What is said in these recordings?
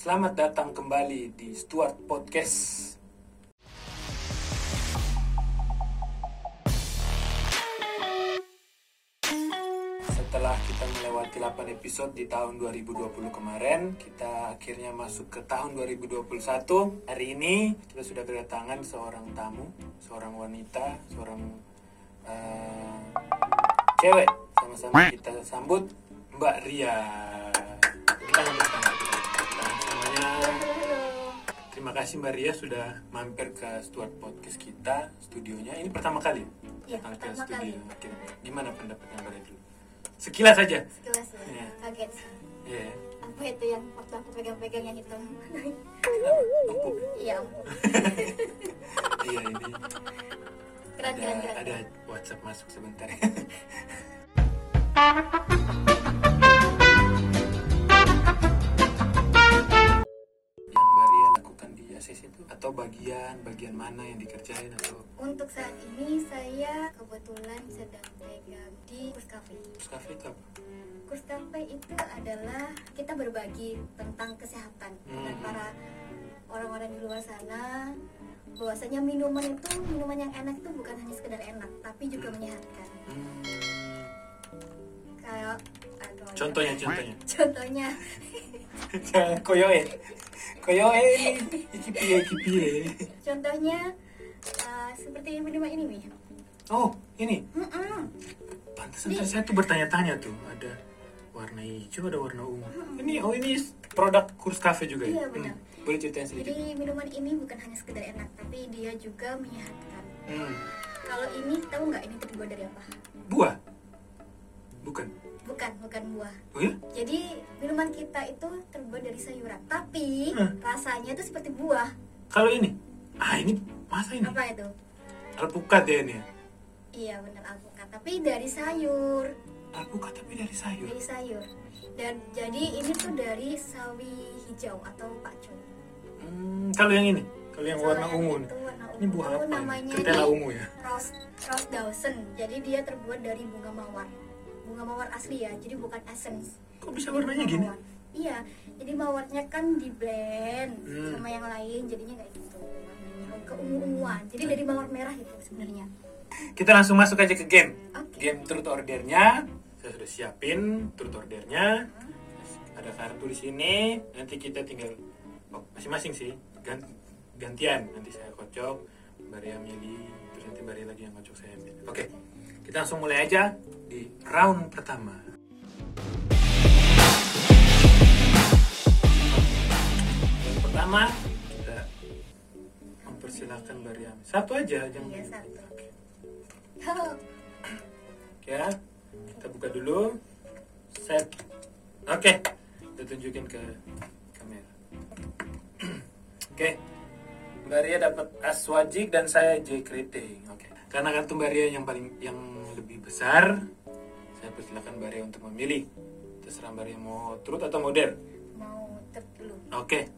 Selamat datang kembali di Stuart Podcast. Setelah kita melewati 8 episode di tahun 2020 kemarin, kita akhirnya masuk ke tahun 2021. Hari ini kita sudah kedatangan seorang tamu, seorang wanita, seorang eh, cewek. Sama-sama kita sambut Mbak Ria. Terima kasih Mbak Ria sudah mampir ke Stuart Podcast kita, studionya. Ini pertama kali Iya, datang ke pertama studio. kali. Oke. Gimana pendapatnya Mbak Ria dulu? Sekilas saja. Sekilas ya, Iya. kaget sih. Iya. Apa itu yang waktu aku pegang-pegang yang? Empuk. Iya, ampun. Iya ini Keren, ada keren, keren. ada WhatsApp masuk sebentar. Untuk saat ini saya kebetulan sedang pegang di Kurs Cafe. terus kafe itu apa? Kurs Cafe itu adalah kita berbagi tentang kesehatan dengan Hmm. para orang-orang di luar sana bahwasanya minuman itu minuman yang enak itu bukan hanya sekedar enak tapi juga menyehatkan Hmm. kayak aduh, ya. Contohnya contohnya. contohnya Jangan koyoe. Koyoe ini iki piye iki piye. contohnya uh, seperti minuman ini nih Oh, ini. Mm-mm. Pantesan tadi saya tuh bertanya-tanya tuh, ada warna hijau, ada warna ungu. Ini oh ini produk kurs cafe juga ya? Iya, benar. Hmm. Boleh ceritain sedikit? Jadi minuman ini bukan hanya sekedar enak, tapi dia juga menyehatkan. Hmm. Kalau ini tahu nggak ini terbuat dari apa? Buah? Bukan. Bukan, bukan buah. Oh ya? Jadi minuman kita itu terbuat dari sayuran, tapi Hmm. rasanya itu seperti buah. Kalau ini? Ah ini masa ini? Apa itu? Alpukat ya ini? ya? Iya benar alpukat, tapi dari sayur, Alpukat tapi dari sayur. dari sayur. Dan jadi ini tuh dari sawi hijau atau pakcoy. Hmm, kalau yang ini? Kalau yang warna ungu itu warna Ini buah apa? Namanya Ketela ungu ya? Rose Rose Dawson. Jadi dia terbuat dari bunga mawar. Bunga mawar asli ya, jadi bukan essence. Kok bisa warnanya gini? mawar. Iya, jadi mawarnya kan di blend Hmm. sama yang lain, jadinya kayak gitu warnanya keungu-unguan. Jadi dari mawar merah itu sebenarnya. Kita langsung masuk aja ke game. Oke. Game truth ordernya. Saya sudah siapin truth ordernya. Ada kartu di sini. Nanti kita tinggal oh, masing-masing sih. Gan- gantian. Nanti saya kocok. Mbak Ria milih. Terus nanti Mbak Ria lagi yang kocok saya. Oke. Kita langsung mulai aja di round pertama. Yang pertama kita mempersilahkan Mbak Ria. Satu aja, jangan Iya satu. ya kita buka dulu set oke kita tunjukin ke kamera oke Mbak Ria dapat as wajik dan saya J keriting oke karena kartu Mbak Ria yang paling yang lebih besar saya persilakan Mbak Ria untuk memilih terserah Mbak Ria mau truth atau modern Mau tet dulu. Oke.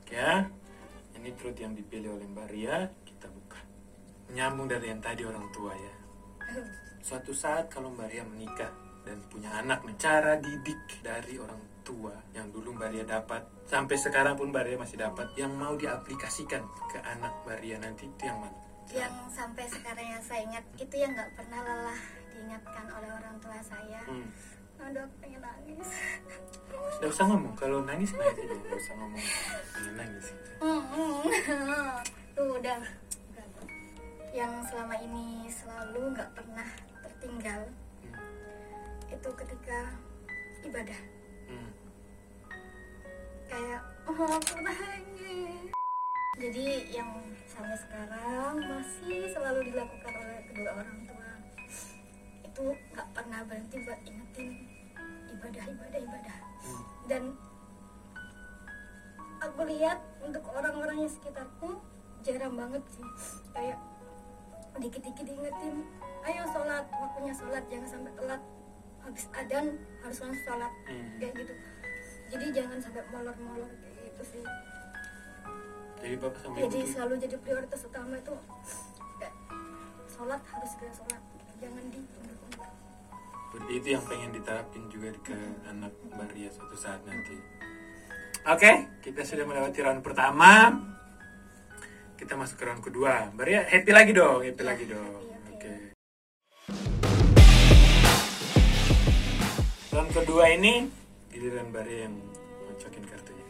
Oke ya. Ini truth yang dipilih oleh Mbak Ria. Kita buka. Menyambung dari yang tadi orang tua ya. Suatu saat kalau Mbak Ria menikah dan punya anak, cara didik dari orang tua yang dulu Mbak Ria dapat sampai sekarang pun Mbak Ria masih dapat yang mau diaplikasikan ke anak Mbak Ria nanti itu yang mana? Yang sampai sekarang yang saya ingat itu yang nggak pernah lelah diingatkan oleh orang tua saya. Hmm. Aduh, aku pengen nangis. Nggak usah ngomong. Kalau nangis nangis aja. Nggak usah ngomong. Pengen nangis. Tuh udah. Yang selama ini selalu nggak pernah tertinggal Hmm. itu ketika ibadah. Hmm. Kayak oh aku nangis. Jadi yang sampai sekarang masih selalu dilakukan oleh kedua orang tua itu nggak pernah berhenti buat ingetin ibadah ibadah ibadah. Hmm. dan aku lihat untuk orang-orang yang sekitarku jarang banget sih. Kayak dikit-dikit diingetin ayo sholat waktunya sholat jangan sampai telat. Habis adan harus langsung sholat. Hmm. kayak gitu. Jadi jangan sampai molor-molor kayak gitu sih. Jadi bapak sampai jadi butuh- selalu jadi prioritas utama itu sholat harus segera sholat. Jangan di Berarti itu yang pengen diterapin juga ke anak Mbak Ria suatu saat nanti. Oke, kita sudah melewati round pertama. Kita masuk ke round kedua. Maria happy lagi dong, happy Iya, lagi dong. Oke. Round kedua ini giliran Maria yang ngocokin kartunya.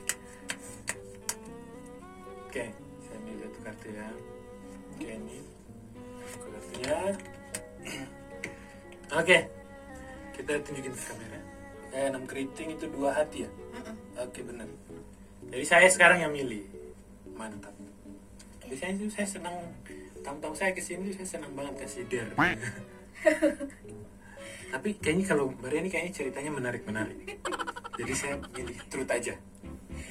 Oke, saya ambil satu kartu ya. Oke ini kartunya. Oke, kita tunjukin ke kamera. Eh, enam keriting itu dua hati ya. Mm-mm. Oke benar. Jadi saya sekarang yang milih. Mantap. Biasanya sih saya senang tamu-tamu saya ke sini saya senang banget kasih dare. Tapi kayaknya kalau Maria ini kayaknya ceritanya menarik-menarik. Jadi saya milih truth aja.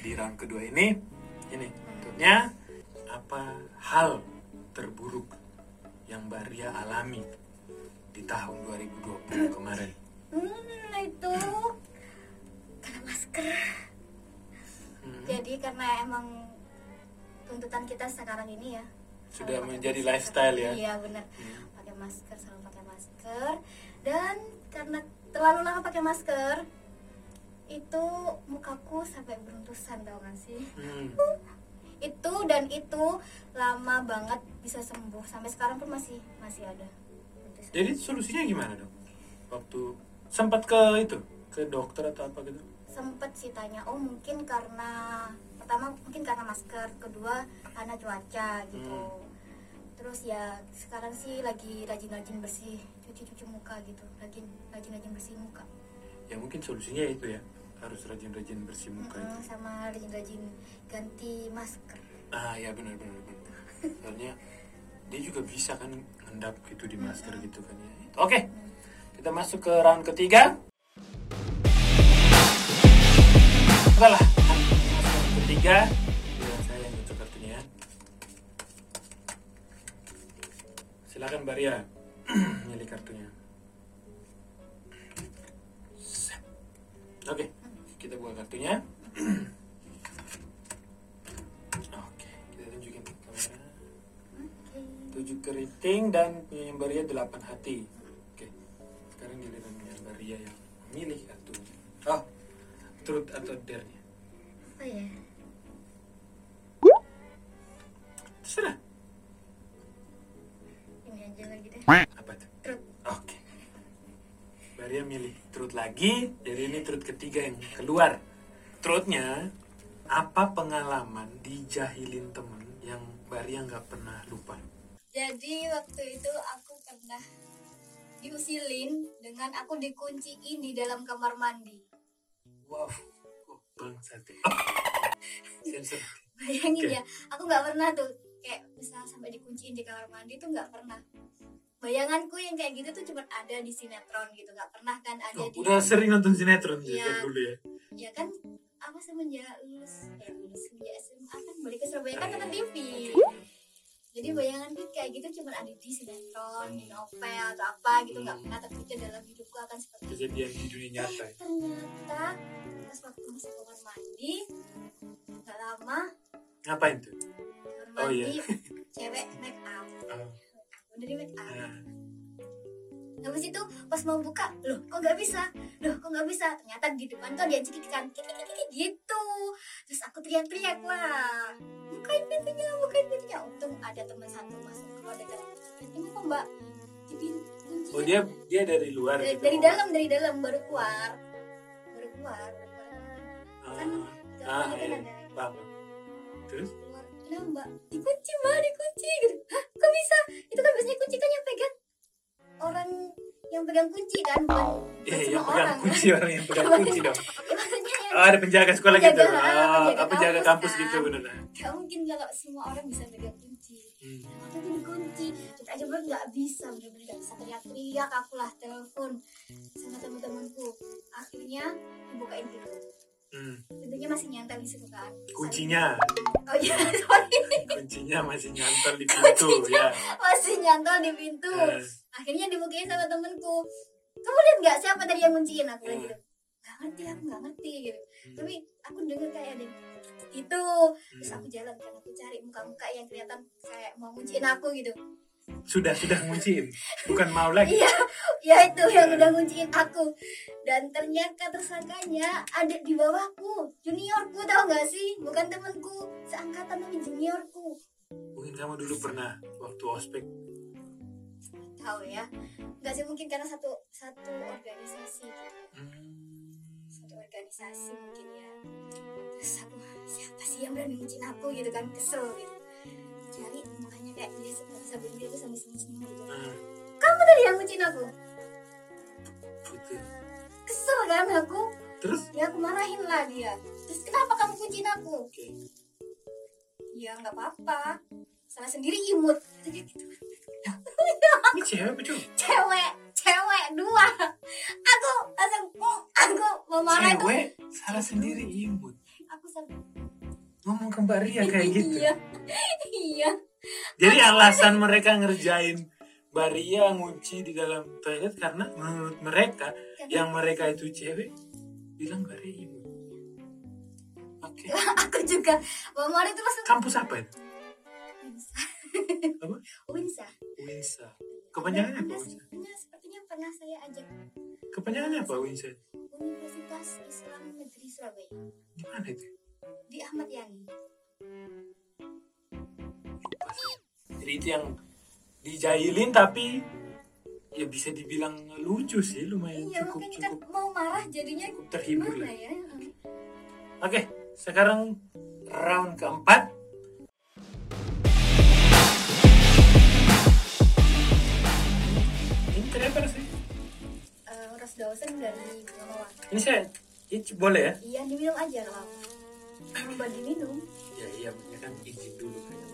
Di round kedua ini, ini truthnya apa hal terburuk yang Maria alami di tahun 2020 kemarin? Hmm, itu karena masker. Hmm, Jadi karena emang tuntutan kita sekarang ini ya. Sudah menjadi masker. lifestyle ya? Iya benar. Hmm. Pakai masker selalu pakai masker dan karena terlalu lama pakai masker itu mukaku sampai beruntusan tau gak sih? Hmm. Itu dan itu lama banget bisa sembuh sampai sekarang pun masih masih ada. beruntusan. Jadi solusinya gimana dong? Waktu sempat ke itu ke dokter atau apa gitu? sempet sih tanya oh mungkin karena pertama mungkin karena masker kedua karena cuaca gitu Hmm. terus ya sekarang sih lagi rajin-rajin bersih cuci-cuci muka gitu rajin rajin-rajin bersih muka Ya mungkin solusinya itu ya harus rajin-rajin bersih muka Mm-mm, itu. sama rajin-rajin ganti masker Ah ya benar benar benar. Soalnya dia juga bisa kan ngendap gitu di masker gitu kan ya. Oke, kita masuk ke round ketiga. Udah lah, masuk ke round ketiga. Biar saya yang ngecek kartunya ya. Silakan Baria, milih kartunya. Oke, kita buka kartunya. Oke, kita tunjukin oke Tujuh keriting dan punya Baria delapan hati. Baria yang memilih kartu. Oh, truth atau dare-nya. apa ya Terserah. ini aja lagi deh Apa tuh? Truth. Oke. Baria milih truth lagi. Jadi ini truth ketiga yang keluar. Truthnya, apa pengalaman dijahilin temen yang Baria nggak pernah lupa? jadi waktu itu aku pernah diusilin dengan aku dikunciin di dalam kamar mandi. Wow, bangsat ya. Bayangin ya aku nggak pernah tuh kayak bisa sampai dikunciin di kamar mandi tuh nggak pernah. Bayanganku yang kayak gitu tuh cuma ada di sinetron gitu nggak pernah kan ada Oh, di udah sering nonton sinetron Iya. juga dulu ya. ya kan aku semenjak lulus eh lulus semenjak SMA kan balik ke Surabaya kan nonton TV jadi bayanganku kayak gitu cuma ada di sinetron di novel atau apa gitu nggak pernah terpikir dalam hidupku akan seperti itu Kejadian di dunia nyata. ya. ternyata pas waktu masuk kamar mandi nggak lama Ngapain tuh? kamar Oh, iya. mandi cewek make up Oh, udah di make up. Habis itu pas mau buka loh kok nggak bisa? Loh kok nggak bisa? Ternyata di depan tuh cekikikan kikikikik gitu. Terus aku teriak-teriak lah bukain pintunya bukain pintunya. Untung ada teman satu masuk keluar dari dalam ini kok mbak Oh dia dia dari luar dari, gitu. dari dalam dari dalam baru keluar. Baru keluar baru keluar. Kan Ah, ah kan iya. ada. Paham. Terus? keluar. Mbak dikunci mbak dikunci gitu. Hah kok bisa? Itu kan biasanya kunci kan yang pegang orang yang pegang kunci kan bukan Eh, semua yang pegang orang kunci orang yang pegang kunci dong. ya, Oh, ada penjaga sekolah Penjaga, gitu. ah, penjaga apa penjaga kampus kampus kan. gitu bener. gak mungkin kalau semua orang bisa pegang kunci Hmm. waktu itu dikunci kita aja bener nggak bisa bener-bener nggak bisa teriak-teriak aku lah telepon sama teman-temanku akhirnya dibukain pintu Hmm. pintunya masih nyantel di situ kan Kuncinya, oh iya. Sorry. Kuncinya masih nyantol di pintu ya. masih nyantol di pintu. Eh. akhirnya dibukain sama temenku. Kamu lihat nggak siapa tadi yang ngunciin aku Hmm. gitu. Nggak ngerti aku nggak ngerti gitu. Hmm. tapi aku denger kayak ada itu. Terus Hmm. aku jalan kan. Aku cari muka-muka yang kelihatan kayak mau ngunciin aku gitu sudah sudah ngunciin bukan mau lagi Iya, ya itu yang udah ngunciin aku. Dan ternyata tersangkanya ada di bawahku, juniorku tau gak sih? Bukan temanku, seangkatan tapi juniorku. mungkin kamu dulu pernah waktu ospek Tahu ya? Gak sih mungkin karena satu satu organisasi, gitu. Hmm, satu organisasi mungkin ya. Terus aku siapa sih yang berani nguncin aku gitu kan kesel gitu. Kayak dia sambil dia tuh sambil senyum-senyum gitu. nah, Kamu tadi yang nguncin aku. gitu Kesel kan aku? terus Ya aku marahin lah dia. Terus kenapa kamu kuncin aku? oke Ya nggak apa-apa. Salah sendiri imut. Gitu. ini cewek cowok Cewek, cewek dua. Aku langsung aku mau marah itu. cewek salah sendiri imut Aku sampai ngomong ke Mbak Ria kayak gitu Iya. Iya. Jadi alasan mereka ngerjain Baria ngunci di dalam toilet karena menurut mereka yang mereka itu cewek bilang Baria ibu. Oke. aku juga mau marah itu langsung Kampus apa itu? Winsa. Apa? Winsa. Winsa. Kepanjangannya apa Winsa? Sepertinya pernah saya ajak Kepanjangannya apa Winsa? Universitas Islam Negeri Surabaya Di mana itu? di Ahmad Yani. Jadi itu yang dijailin tapi ya bisa dibilang lucu sih lumayan Iya cukup kan cukup mau marah jadinya cukup terhibur lah. ya? Oke, sekarang round keempat. Ini tadi apa rasanya? Eh, Ros Dawson dari Mamawa. Ini saya, ini boleh ya? Iya diminum aja loh. Coba diminum. Ya iya, ya kan izin dulu.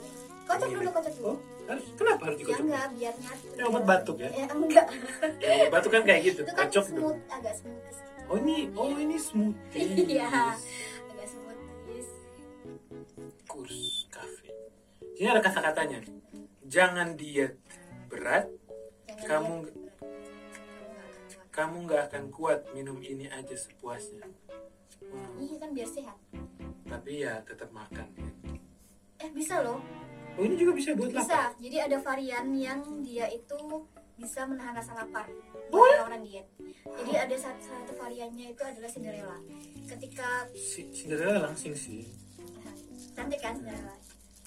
Kocok dulu, kocok dulu. Oh, harus, kenapa harus Ya dikocok? enggak, biar nyatu. Ini obat batuk ya? Ya enggak. Ya, obat batuk kan kayak gitu, Itu kan kocok dulu. smooth, agak smooth. Oh ini, oh ini smoothie. Iya. Agak smooth. Kurs kafe. Ini ada kata-katanya. Jangan diet berat, Jangan Kamu- berat. Kamu nggak akan kuat. minum ini aja sepuasnya. Wow. Iya kan biar sehat. Tapi ya tetap makan. Eh bisa loh. Oh ini juga bisa buat lapar. Bisa. Jadi ada varian yang dia itu bisa menahan rasa lapar Oh, ya? orang diet. Jadi ada satu, satu variannya itu adalah Cinderella. Ketika Si Cinderella langsing sih. cantik kan Cinderella.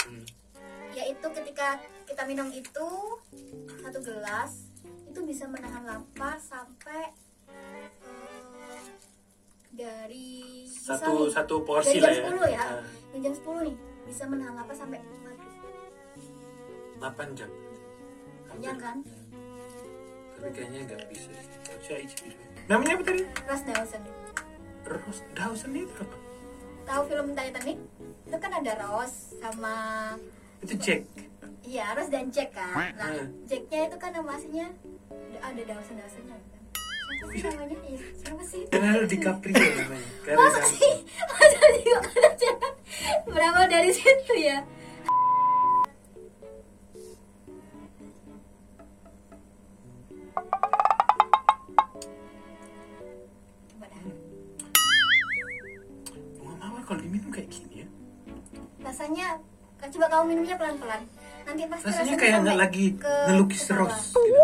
Hmm. Yaitu ketika kita minum itu satu gelas itu bisa menahan lapar sampai eh, dari Satu satu porsi dari lah jam ya. 10 ya. Dari jam 10 nih bisa menahan lapar sampai 8 jam. Iya kan? Tapi kayaknya nggak bisa. Saya. Namanya apa tadi? Ras Dawson. Rose Dawson itu apa? Tahu film Titanic? Itu kan ada Rose sama Itu Jack. iya Rose dan Jack kan. Nah, Hmm. Jacknya itu kan nama aslinya ada Dawson Dawsonnya kan. Siapa sih namanya? Iya, siapa sih? Leonardo DiCaprio namanya. Masa sih? Lagi ke ngelukis ros. Gitu.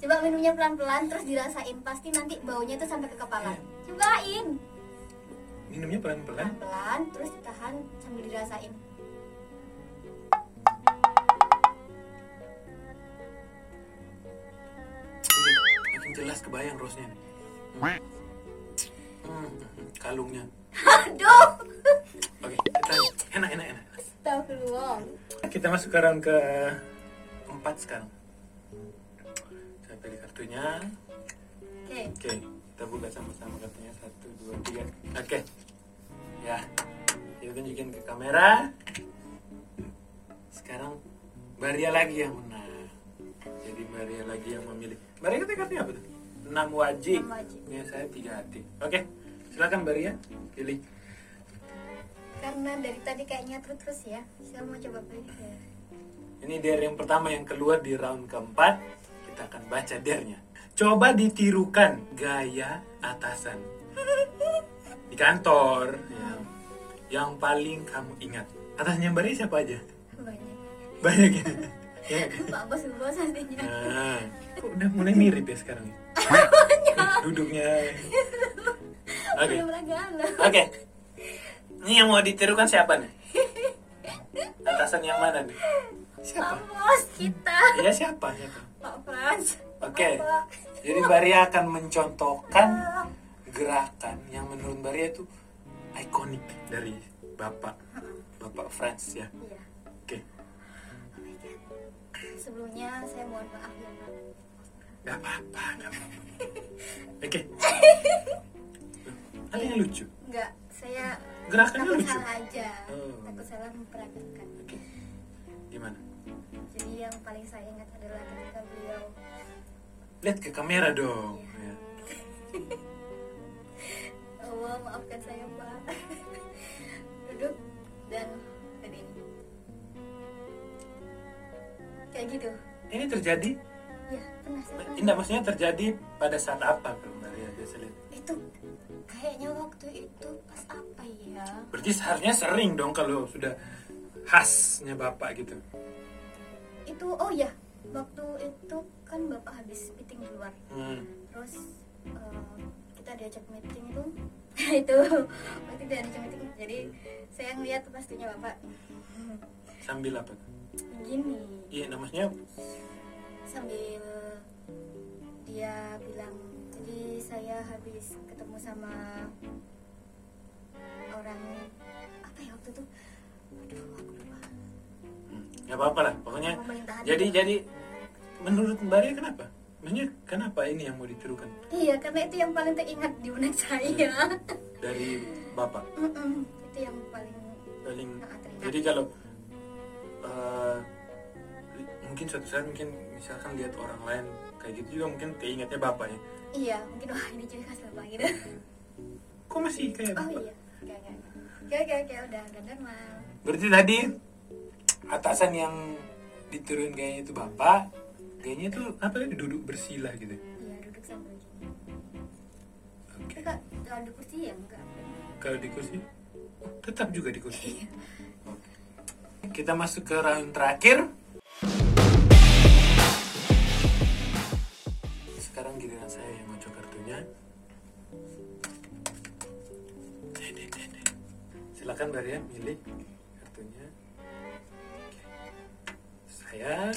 Coba minumnya pelan-pelan terus dirasain pasti nanti baunya tuh sampai ke kepala. Cobain Minumnya pelan-pelan. pelan-pelan terus ditahan sambil dirasain. Iya, makin jelas kebayang rosnya. nih. Hmm. Hmm, kalungnya. Aduh. Oke, kita enak enak enak. Astagfirullah. Kita masuk ke round ke empat sekarang. Saya pilih kartunya. Oke. Oke, kita buka sama-sama kartunya satu, dua, tiga. Oke, ya, kita tunjukin ke kamera. Sekarang Maria lagi yang menang. Jadi Maria lagi yang memilih. Maria kata kartunya apa tuh? Enam wajib. Enam wajib. Ya saya tiga hati. Oke, silakan Maria pilih. Karena dari tadi kayaknya terus ya. Saya mau coba ya. Ini dare yang pertama yang keluar di round keempat. Kita akan baca dare-nya. Coba ditirukan gaya atasan di kantor. ya. Yang paling kamu ingat. Atasnya Mbak Ria siapa aja? banyak ya ya Pak Bos Bos artinya nah kok udah mulai mirip ya sekarang duduknya oke ada oke ini yang mau ditirukan siapa nih? Atasan yang mana nih? Pak siapa Bos kita. Iya siapa? Siapa? Pak Frans oke. Bapak. jadi Baria akan mencontohkan gerakan yang menurut Baria itu ikonik dari bapak bapak Franz ya. Iya. oke. Sebelumnya saya mohon maaf ya Pak. Nggak apa-apa. Nggak apa-apa. Oke. Ada yang lucu? Enggak saya Gerakannya takut lucu. salah aja. Oh. takut salah memperhatikan oke. Gimana? Jadi yang paling saya ingat adalah ketika beliau lihat ke kamera dong. Ya. Allah maafkan saya Pak. Duduk dan dan ini kayak gitu. Ini terjadi? Ya pernah saya. Indah maksudnya terjadi pada saat apa kalau Maria biasa lihat. Itu kayaknya waktu itu pas apa ya? Berarti seharusnya sering dong kalau sudah khasnya bapak gitu. Itu oh ya waktu itu kan bapak habis meeting di luar. Hmm. terus eh, kita diajak meeting itu. Itu waktu itu diajak meeting. Jadi saya ngeliat pastinya bapak. Sambil apa? Gini. Iya namanya sambil dia bilang jadi saya habis ketemu sama orang apa ya waktu itu? Aduh aku lupa. Hmm, nggak apa-apa lah pokoknya jadi jadi menurut Maria kenapa? Maksudnya kenapa ini yang mau ditirukan? Iya karena itu yang paling teringat di benak saya. Dari bapak? Mm-mm, itu yang paling paling sangat teringat. jadi kalau eh, mungkin suatu saat mungkin misalkan lihat orang lain kayak gitu juga mungkin keingetnya bapak ya. Iya mungkin wah ini ciri khas bapak gitu. Kok masih kayak oh bapak? iya. Oke oke oke. Oke udah udah normal. Berarti tadi atasan yang diturunin kayaknya itu bapak kayaknya itu apa tadi? Duduk bersila gitu iya duduk sambil gini oke. Kak kalau di kursi ya enggak. Kalau di kursi? Tetap juga di kursi. Iya. Kita masuk ke round terakhir sekarang giliran saya yang ngocok kartunya. Silakan Maria milih kartunya. Oke. saya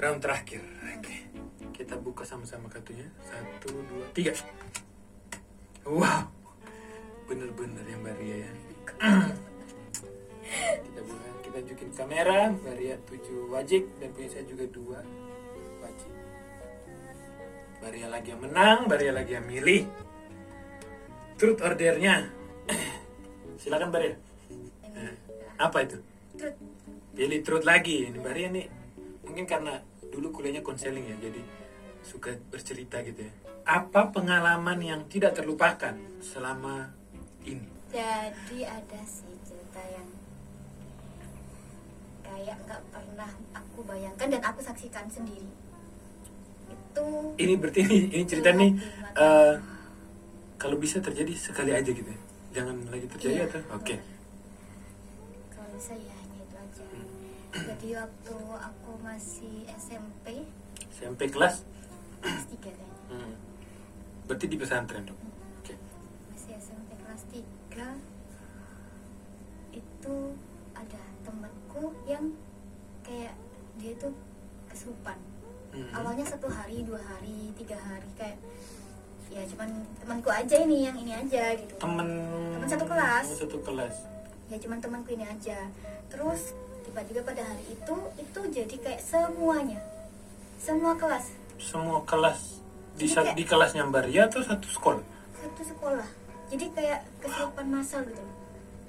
round terakhir. Oke. Kita buka sama-sama kartunya. Satu dua tiga. Wow. Bener-bener yang Maria ya. Kita buka kita tunjukin kamera. Maria tujuh wajib dan punya saya juga dua wajib Maria lagi yang menang Maria lagi yang milih. Truth ordernya silakan Eh, apa itu? Trut. pilih truth lagi. Ini Maria nih mungkin karena dulu kuliahnya konseling ya jadi suka bercerita gitu ya. Apa pengalaman yang tidak terlupakan selama ini? Jadi ada sih cerita yang kayak nggak pernah aku bayangkan dan aku saksikan sendiri itu ini berarti ini, ini cerita nih eh, kalau bisa terjadi sekali aja gitu ya? Jangan lagi terjadi Iya. atau? Oke. Kalau bisa ya hanya itu aja. Jadi waktu aku masih SMP SMP kelas? Kelas 3 kayaknya hmm. berarti di pesantren dong? Oke. Masih SMP kelas 3 itu ada temanku yang kayak dia tuh kesurupan Hmm. awalnya satu hari dua hari tiga hari kayak ya cuman temanku aja ini yang ini aja gitu. Temen Temen satu kelas. satu kelas. Ya cuman temanku ini aja. Terus tiba-tiba pada hari itu itu jadi kayak semuanya. Semua kelas. Semua kelas. Di, Jadi kayak- di kelasnya Maria atau satu sekolah? Satu sekolah. Jadi kayak kesurupan massal gitu.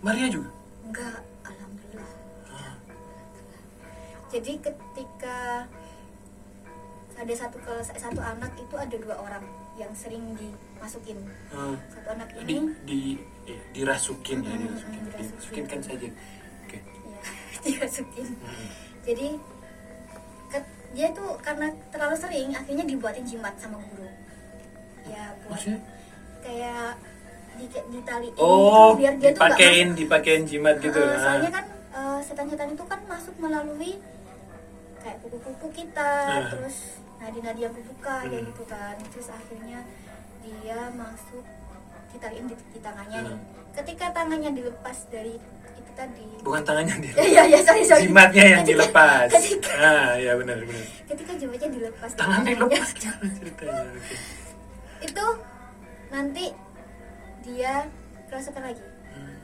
Maria juga? Enggak alhamdulillah. Ah, jadi ketika ada satu eh, satu anak itu ada dua orang yang sering dimasukin ah. satu anak di ini di eh, dirasukin ya Hmm, dirasukin dirasukin. dirasukin kan saja oke ya dimasukin Hmm. jadi ke- dia tuh karena terlalu sering akhirnya dibuatin jimat sama guru ya buat maksudnya kayak di ditaliin oh gitu, biar dia tuh nggak dipakein dipakein jimat gitu ah. soalnya kan eh, setan-setan itu kan masuk melalui kayak kuku-kuku kita Ah. terus nadi-nadi yang kubuka kayak Hmm. gitu kan. Terus akhirnya dia masuk ditariin di, di tangannya nih. Hmm. ketika tangannya dilepas dari itu tadi. Bukan tangannya dia. Ya ya ya sorry sorry. Jimatnya yang Ketika- dilepas. ketika, ah ya benar benar. Ketika jimatnya dilepas tangannya, dilepas ceritanya? Oke. Itu nanti dia kerasukan lagi. Hmm.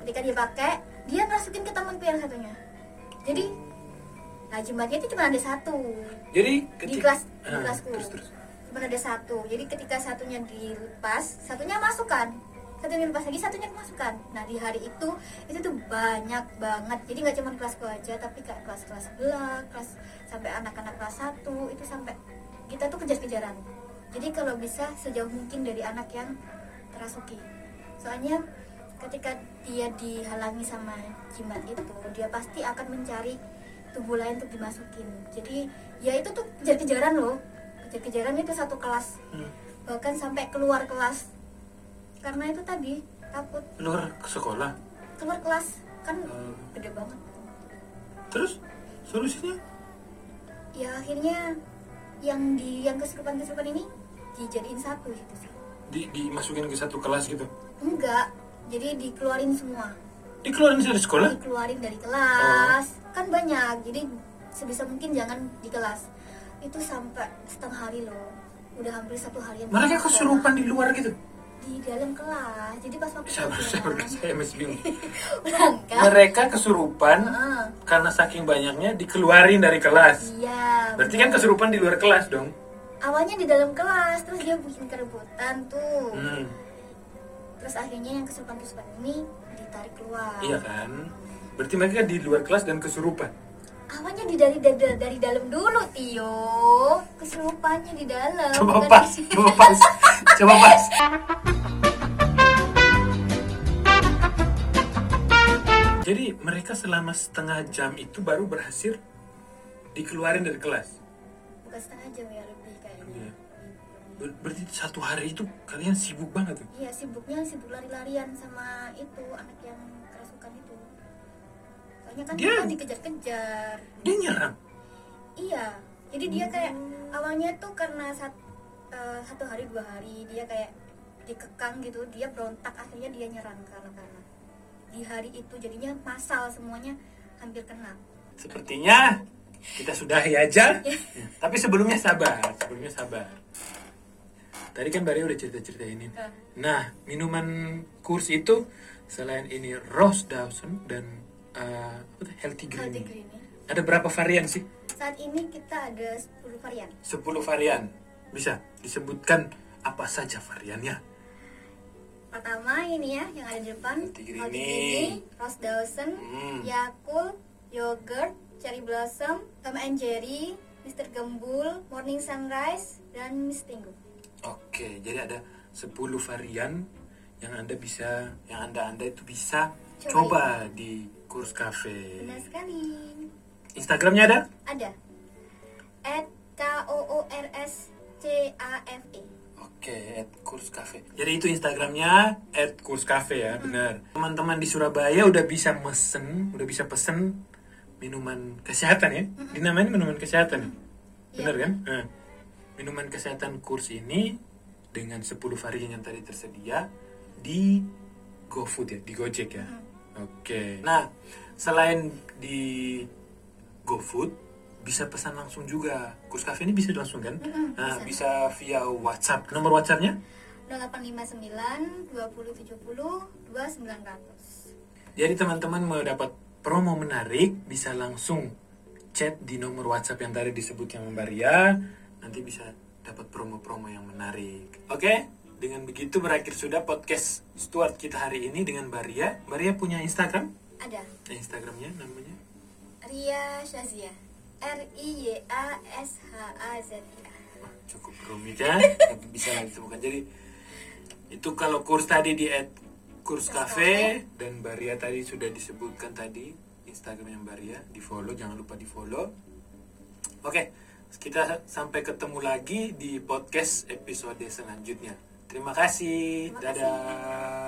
ketika dia pakai dia masukin ke temanku yang satunya. Jadi nah jimatnya itu cuma ada satu. Jadi di ketika kelas di Ah, kelasku. terus terus. Cuma ada satu. Jadi ketika satunya dilepas satunya masukkan. Satunya dilepas lagi satunya kemasukan nah di hari itu itu tuh banyak banget. Jadi nggak cuma kelasku aja tapi kayak kelas-kelas sebelah kelas sampai anak-anak kelas satu itu sampai kita tuh kejar-kejaran. Jadi kalau bisa sejauh mungkin dari anak yang terasuki. Soalnya ketika dia dihalangi sama jimat itu dia pasti akan mencari tubuh lain untuk dimasukin. Jadi ya itu tuh kejar-kejaran loh. Kejar-kejaran itu satu kelas. Hmm. bahkan sampai keluar kelas. Karena itu tadi takut. Luar ke sekolah? Keluar kelas. Kan Hmm. gede banget. Terus? Solusinya? Ya akhirnya yang di yang kesurupan kesurupan ini dijadiin satu gitu sih. Di dimasukin ke satu kelas gitu? Enggak. Jadi dikeluarin semua dikeluarin dari sekolah? Dikeluarin dari kelas. Kan banyak jadi sebisa mungkin jangan di kelas. Itu sampai setengah hari loh. Udah hampir satu harian mereka di sekolah. kesurupan di luar gitu? Di dalam kelas. Jadi pas waktu sabar sabar pelajaran, saya masih bingung. Mereka kesurupan Heeh. karena saking banyaknya dikeluarin dari kelas. Iya berarti kan bener. kesurupan di luar kelas dong? Awalnya di dalam kelas terus dia bikin keributan tuh. Hmm. terus akhirnya yang kesurupan kesurupan ini ditarik keluar. Iya kan? Berarti mereka di luar kelas dan kesurupan? Awalnya di dari dari, dari dalam dulu Tio. Kesurupannya di dalam coba bukan pas di- coba pas coba pas. Jadi mereka selama setengah jam itu baru berhasil dikeluarin dari kelas? Bukan setengah jam ya lebih kayaknya. Iya. Ber- berarti satu hari itu kalian sibuk banget tuh iya sibuknya sibuk lari-larian sama itu anak yang kerasukan itu soalnya kan Dia- dikejar-kejar dia nyerang Iya, jadi dia kayak awalnya tuh karena sat, eh, satu hari dua hari dia kayak dikekang gitu, dia berontak akhirnya dia nyerang ke anak-anak. Di hari itu jadinya masal semuanya hampir kena. Sepertinya kita sudahi aja. Ya, Tapi sebelumnya sabar, sebelumnya sabar. Tadi kan Bari udah cerita-cerita ini. Eh, Nah, minuman kurs itu selain ini Rose Dawson dan uh, apa tuh, Healthy Green. Healthy Green ya. Ada berapa varian sih? Saat ini kita ada 10 varian. 10 varian. Bisa disebutkan apa saja variannya? Pertama ini ya yang ada di depan Healthy Green. Green, Rose Dawson, Hmm. Yakult, Yogurt, Cherry Blossom, Tom and Jerry, Mr. Gembul, Morning Sunrise, dan Miss Tinggu. Oke, jadi ada 10 varian yang Anda bisa yang Anda-anda itu bisa Cobain. coba di kurs cafe. Benar sekali. Instagramnya ada? Ada. At K O O R S C A F E. Oke, at kurs cafe. Jadi itu Instagramnya at kurs cafe ya, benar. Teman-teman di Surabaya udah bisa mesen, udah bisa pesen minuman kesehatan ya. Dinamain minuman kesehatan. ya? Benar Iya. kan? Nah, minuman kesehatan kurs ini dengan 10 varian yang tadi tersedia di GoFood ya, di Gojek ya. Oke. Nah, selain di GoFood bisa pesan langsung juga. Kurs cafe ini bisa langsung kan? Mm-mm, nah, bisa. bisa via WhatsApp. Nomor WhatsAppnya? 0859 2070 2900. Jadi teman-teman mau dapat promo menarik bisa langsung chat di nomor WhatsApp yang tadi disebut yang Maria. Nanti bisa dapat promo-promo yang menarik. Oke? Dengan begitu berakhir sudah podcast Stuart kita hari ini dengan Maria. Maria punya Instagram? Ada Instagramnya namanya? Ria Shazia. R I Y A S H A Z I A. Wah, cukup rumit ya. Tapi bisa lah ditemukan. Jadi itu kalau kurs tadi di at kurs cafe dan Baria tadi sudah disebutkan tadi Instagramnya Baria di follow jangan lupa di follow. Oke, kita sampai ketemu lagi di podcast episode selanjutnya. Terima kasih. Terima kasih. Dadah.